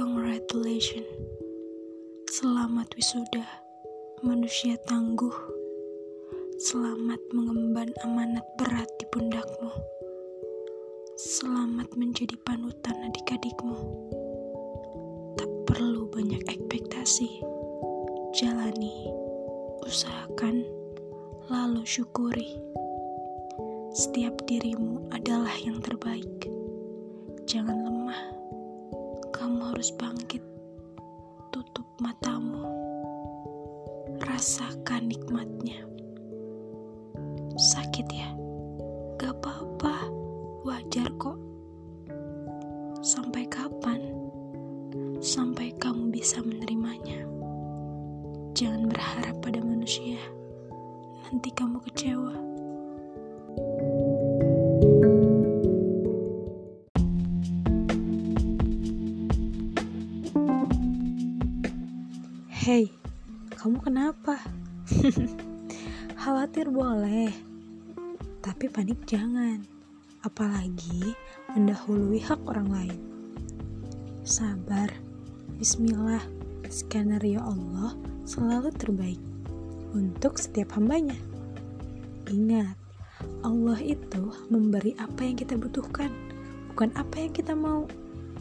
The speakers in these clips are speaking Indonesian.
Congratulations. Selamat wisuda, manusia tangguh. Selamat mengemban amanat berat di pundakmu. Selamat menjadi panutan adik-adikmu. Tak perlu banyak ekspektasi. Jalani, usahakan, lalu syukuri. Setiap dirimu adalah yang terbaik. Harus bangkit. Tutup matamu. Rasakan nikmatnya. Sakit ya? Gak apa-apa. Wajar kok. Sampai kapan? Sampai kamu bisa menerimanya. Jangan berharap pada manusia. Nanti kamu kecewa. Hei, kamu kenapa? Khawatir boleh, tapi panik jangan. Apalagi mendahului hak orang lain. Sabar, bismillah, skenario Allah selalu terbaik untuk setiap hambanya. Ingat, Allah itu memberi apa yang kita butuhkan, bukan apa yang kita mau.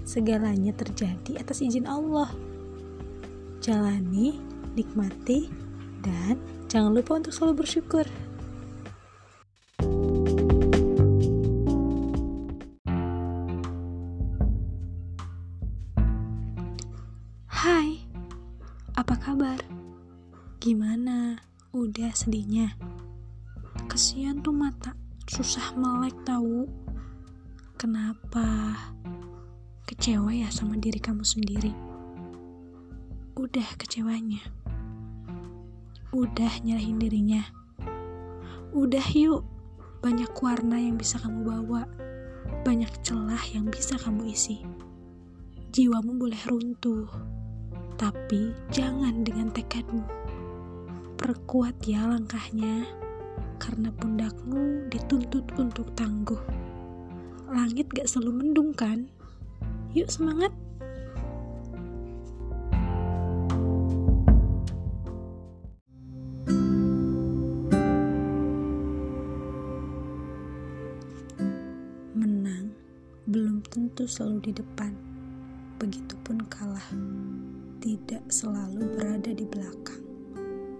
Segalanya terjadi atas izin Allah jalani, nikmati, dan jangan lupa untuk selalu bersyukur. Hai, apa kabar? Gimana? Udah sedihnya? Kesian tuh mata, susah melek tahu. Kenapa? Kecewa ya sama diri kamu sendiri? Udah kecewanya. Udah nyerahin dirinya. Udah yuk, banyak warna yang bisa kamu bawa. Banyak celah yang bisa kamu isi. Jiwamu boleh runtuh, tapi jangan dengan tekadmu. Perkuat ya langkahnya, karena pundakmu dituntut untuk tangguh. Langit gak selalu mendung kan? Yuk semangat! Tentu selalu di depan, begitupun kalah tidak selalu berada di belakang.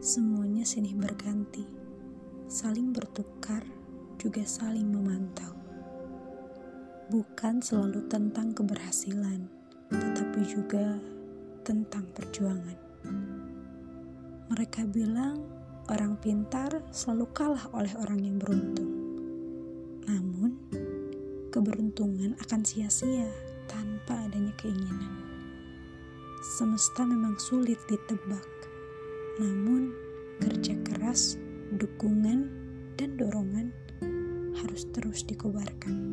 Semuanya sini berganti, saling bertukar, juga saling memantau. Bukan selalu tentang keberhasilan, tetapi juga tentang perjuangan. Mereka bilang orang pintar selalu kalah oleh orang yang beruntung. Namun, keberuntungan akan sia-sia tanpa adanya keinginan. Semesta memang sulit ditebak, namun kerja keras, dukungan, dan dorongan harus terus dikobarkan.